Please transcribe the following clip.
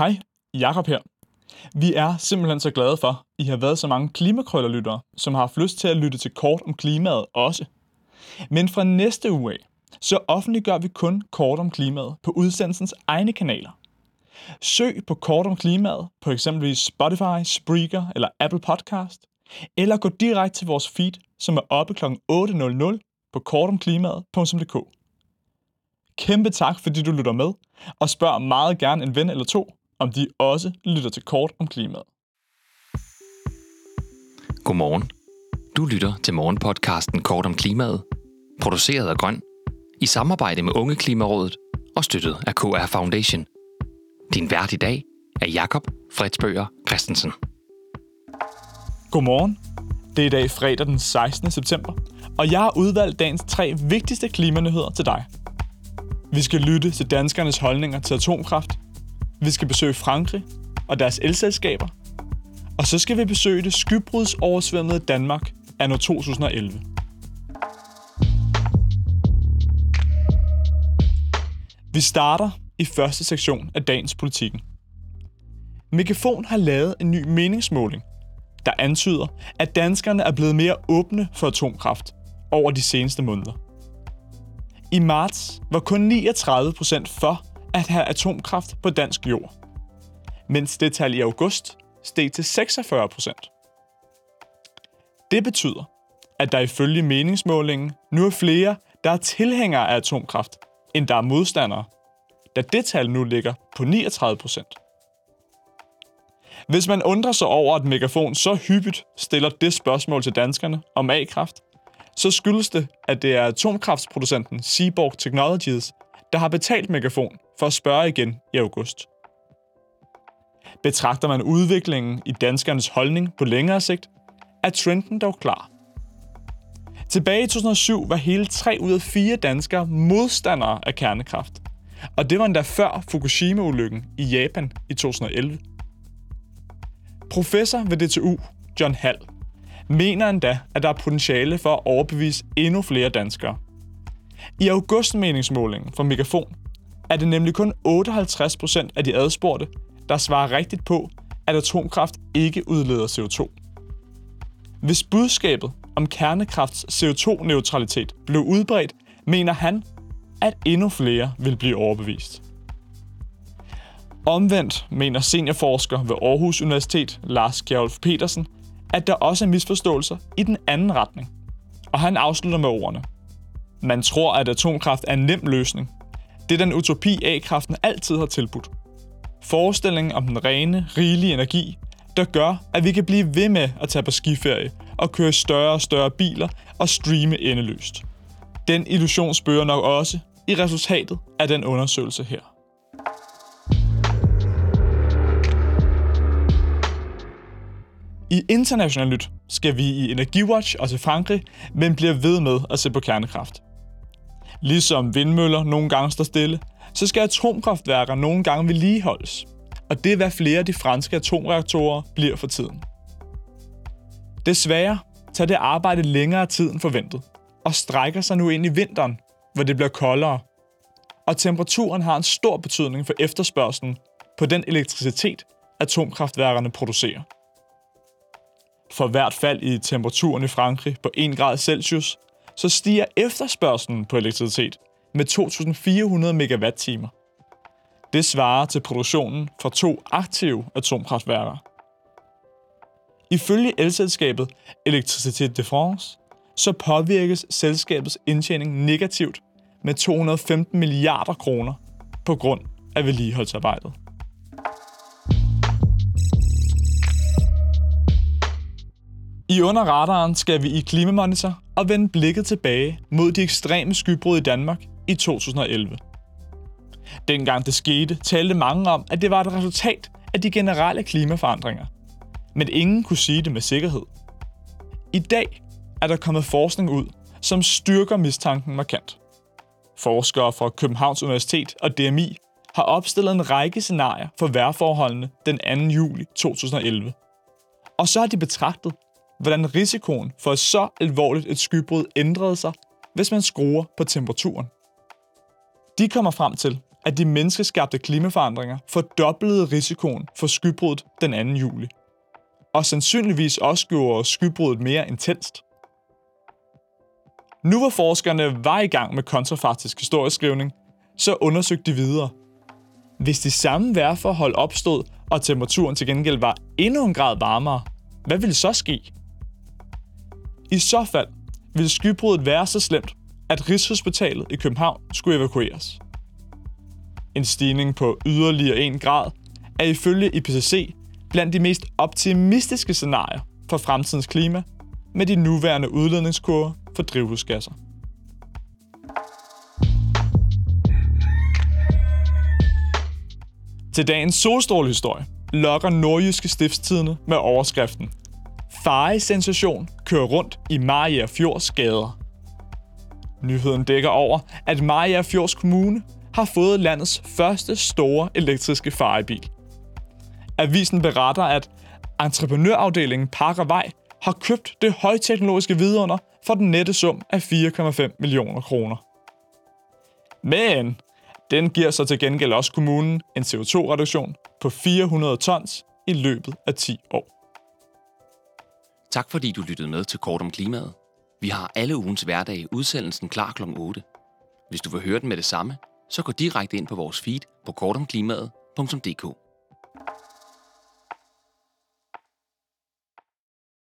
Hej, Jakob her. Vi er simpelthen så glade for, at I har været så mange klimakrøllerlyttere, som har haft lyst til at lytte til kort om klimaet også. Men fra næste uge af, så offentliggør vi kun kort om klimaet på udsendelsens egne kanaler. Søg på kort om klimaet på eksempelvis Spotify, Spreaker eller Apple Podcast, eller gå direkte til vores feed, som er oppe kl. 8.00 på kortomklimaet.dk. Kæmpe tak, fordi du lytter med, og spørg meget gerne en ven eller to, om de også lytter til kort om klimaet. Godmorgen. Du lytter til morgenpodcasten Kort om klimaet, produceret af Grøn, i samarbejde med Unge Klimarådet og støttet af KR Foundation. Din vært i dag er Jakob Fredsbøger Christensen. Godmorgen. Det er i dag fredag den 16. september, og jeg har udvalgt dagens tre vigtigste klimanyheder til dig. Vi skal lytte til danskernes holdninger til atomkraft. Vi skal besøge Frankrig og deres elselskaber. Og så skal vi besøge det skybrudsoversvømmede Danmark anno 2011. Vi starter i første sektion af dagens politikken. Megafon har lavet en ny meningsmåling, der antyder, at danskerne er blevet mere åbne for atomkraft over de seneste måneder. I marts var kun 39 procent for at have atomkraft på dansk jord, mens det tal i august steg til 46 procent. Det betyder, at der ifølge meningsmålingen nu er flere, der er tilhængere af atomkraft, end der er modstandere, da det tal nu ligger på 39 procent. Hvis man undrer sig over, at Megafon så hyppigt stiller det spørgsmål til danskerne om A-kraft, så skyldes det, at det er atomkraftsproducenten Seaborg Technologies, der har betalt Megafon for at spørge igen i august. Betragter man udviklingen i danskernes holdning på længere sigt, er trenden dog klar. Tilbage i 2007 var hele 3 ud af 4 danskere modstandere af kernekraft. Og det var endda før Fukushima-ulykken i Japan i 2011. Professor ved DTU, John Hall, mener endda, at der er potentiale for at overbevise endnu flere danskere. I augustmeningsmålingen fra Megafon er det nemlig kun 58 procent af de adspurgte, der svarer rigtigt på, at atomkraft ikke udleder CO2. Hvis budskabet om kernekrafts CO2-neutralitet blev udbredt, mener han, at endnu flere vil blive overbevist. Omvendt mener seniorforsker ved Aarhus Universitet, Lars Kjærulf Petersen, at der også er misforståelser i den anden retning. Og han afslutter med ordene. Man tror, at atomkraft er en nem løsning. Det er den utopi, A-kraften altid har tilbudt. Forestillingen om den rene, rigelige energi, der gør, at vi kan blive ved med at tage på skiferie og køre større og større biler og streame endeløst. Den illusion spørger nok også i resultatet af den undersøgelse her. I international nyt skal vi i Energiwatch og til Frankrig, men bliver ved med at se på kernekraft. Ligesom vindmøller nogle gange står stille, så skal atomkraftværker nogle gange vedligeholdes. Og det er hvad flere af de franske atomreaktorer bliver for tiden. Desværre tager det arbejde længere tid end forventet, og strækker sig nu ind i vinteren, hvor det bliver koldere. Og temperaturen har en stor betydning for efterspørgselen på den elektricitet, atomkraftværkerne producerer. For hvert fald i temperaturen i Frankrig på 1 grad Celsius, så stiger efterspørgselen på elektricitet med 2.400 megawatt-timer. Det svarer til produktionen fra to aktive atomkraftværker. Ifølge elselskabet Electricité de France, så påvirkes selskabets indtjening negativt med 215 milliarder kroner på grund af vedligeholdsarbejdet. I under radaren skal vi i Klimamonitor og vende blikket tilbage mod de ekstreme skybrud i Danmark i 2011. Dengang det skete, talte mange om, at det var et resultat af de generelle klimaforandringer. Men ingen kunne sige det med sikkerhed. I dag er der kommet forskning ud, som styrker mistanken markant. Forskere fra Københavns Universitet og DMI har opstillet en række scenarier for vejrforholdene den 2. juli 2011. Og så har de betragtet, hvordan risikoen for så alvorligt et skybrud ændrede sig, hvis man skruer på temperaturen. De kommer frem til, at de menneskeskabte klimaforandringer fordoblede risikoen for skybruddet den 2. juli. Og sandsynligvis også gjorde skybruddet mere intenst. Nu hvor forskerne var i gang med kontrafaktisk historieskrivning, så undersøgte de videre. Hvis de samme vejrforhold opstod, og temperaturen til gengæld var endnu en grad varmere, hvad ville så ske? I så fald ville skybruddet være så slemt, at Rigshospitalet i København skulle evakueres. En stigning på yderligere 1 grad er ifølge IPCC blandt de mest optimistiske scenarier for fremtidens klima med de nuværende udledningskurver for drivhusgasser. Til dagens solstrålehistorie lokker nordjyske stiftstidene med overskriften Faresensation kører rundt i Mariager Fjords gader. Nyheden dækker over, at Mariager Fjords Kommune har fået landets første store elektriske farebil. Avisen beretter, at entreprenørafdelingen Parker har købt det højteknologiske vidunder for den nette sum af 4,5 millioner kroner. Men den giver så til gengæld også kommunen en CO2-reduktion på 400 tons i løbet af 10 år. Tak fordi du lyttede med til Kort om Klimaet. Vi har alle ugens hverdag udsendelsen klar kl. 8. Hvis du vil høre den med det samme, så gå direkte ind på vores feed på kortomklimaet.dk.